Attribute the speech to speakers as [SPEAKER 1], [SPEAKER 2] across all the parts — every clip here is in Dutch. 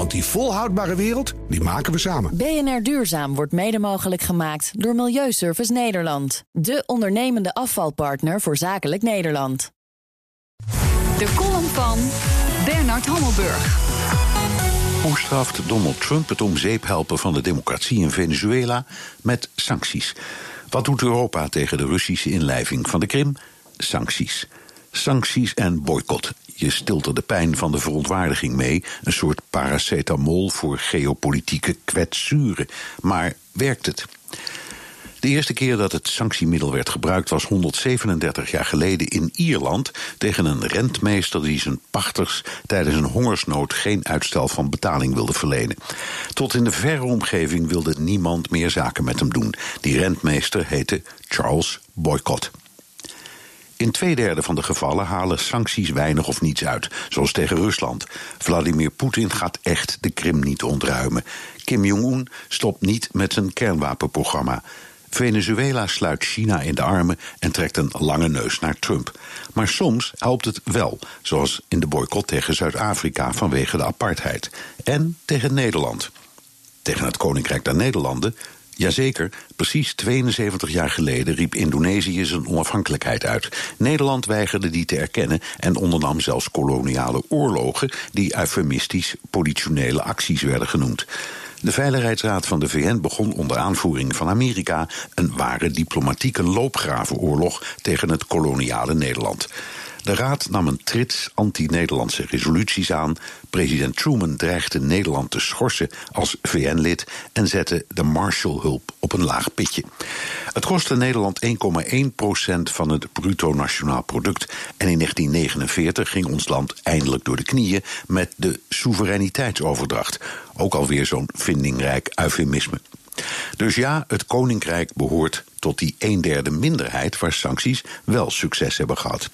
[SPEAKER 1] Want die volhoudbare wereld, die maken we samen.
[SPEAKER 2] BNR Duurzaam wordt mede mogelijk gemaakt door Milieuservice Nederland. De ondernemende afvalpartner voor zakelijk Nederland.
[SPEAKER 3] De column van Bernard Hammelburg.
[SPEAKER 4] Hoe straft Donald Trump het om zeep helpen van de democratie in Venezuela met sancties? Wat doet Europa tegen de Russische inlijving van de Krim? Sancties. Sancties en boycott. Je stilt er de pijn van de verontwaardiging mee. Een soort paracetamol voor geopolitieke kwetsuren. Maar werkt het? De eerste keer dat het sanctiemiddel werd gebruikt was 137 jaar geleden in Ierland tegen een rentmeester die zijn pachters tijdens een hongersnood geen uitstel van betaling wilde verlenen. Tot in de verre omgeving wilde niemand meer zaken met hem doen. Die rentmeester heette Charles Boycott. In twee derde van de gevallen halen sancties weinig of niets uit, zoals tegen Rusland. Vladimir Poetin gaat echt de Krim niet ontruimen. Kim Jong-un stopt niet met zijn kernwapenprogramma. Venezuela sluit China in de armen en trekt een lange neus naar Trump. Maar soms helpt het wel, zoals in de boycott tegen Zuid-Afrika vanwege de apartheid. En tegen Nederland. Tegen het Koninkrijk der Nederlanden Jazeker, precies 72 jaar geleden riep Indonesië zijn onafhankelijkheid uit. Nederland weigerde die te erkennen en ondernam zelfs koloniale oorlogen die eufemistisch politionele acties werden genoemd. De Veiligheidsraad van de VN begon onder aanvoering van Amerika een ware diplomatieke loopgravenoorlog tegen het koloniale Nederland. De Raad nam een trits anti-Nederlandse resoluties aan. President Truman dreigde Nederland te schorsen als VN-lid en zette de Marshallhulp op een laag pitje. Het kostte Nederland 1,1 procent van het bruto nationaal product. En in 1949 ging ons land eindelijk door de knieën met de soevereiniteitsoverdracht. Ook alweer zo'n vindingrijk eufemisme. Dus ja, het Koninkrijk behoort tot die een derde minderheid waar sancties wel succes hebben gehad.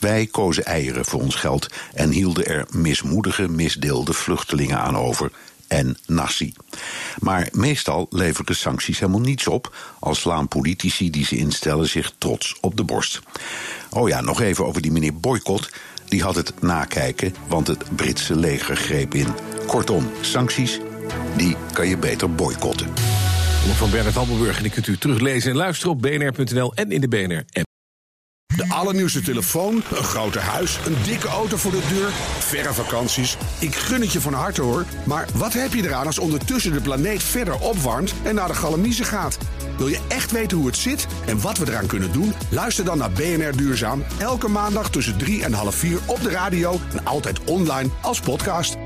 [SPEAKER 4] Wij kozen eieren voor ons geld en hielden er mismoedige, misdeelde vluchtelingen aan over en nasi. Maar meestal leveren sancties helemaal niets op, al slaan politici die ze instellen zich trots op de borst. Oh ja, nog even over die meneer Boycott. Die had het nakijken, want het Britse leger greep in. Kortom, sancties, die kan je beter boycotten
[SPEAKER 5] van Bernard Hammelburg. En die kunt u teruglezen en luisteren op bnr.nl en in de BNR-app.
[SPEAKER 1] De allernieuwste telefoon, een groter huis, een dikke auto voor de deur, verre vakanties. Ik gun het je van harte hoor. Maar wat heb je eraan als ondertussen de planeet verder opwarmt en naar de galamiezen gaat? Wil je echt weten hoe het zit en wat we eraan kunnen doen? Luister dan naar BNR Duurzaam. Elke maandag tussen 3 en half 4 op de radio en altijd online als podcast.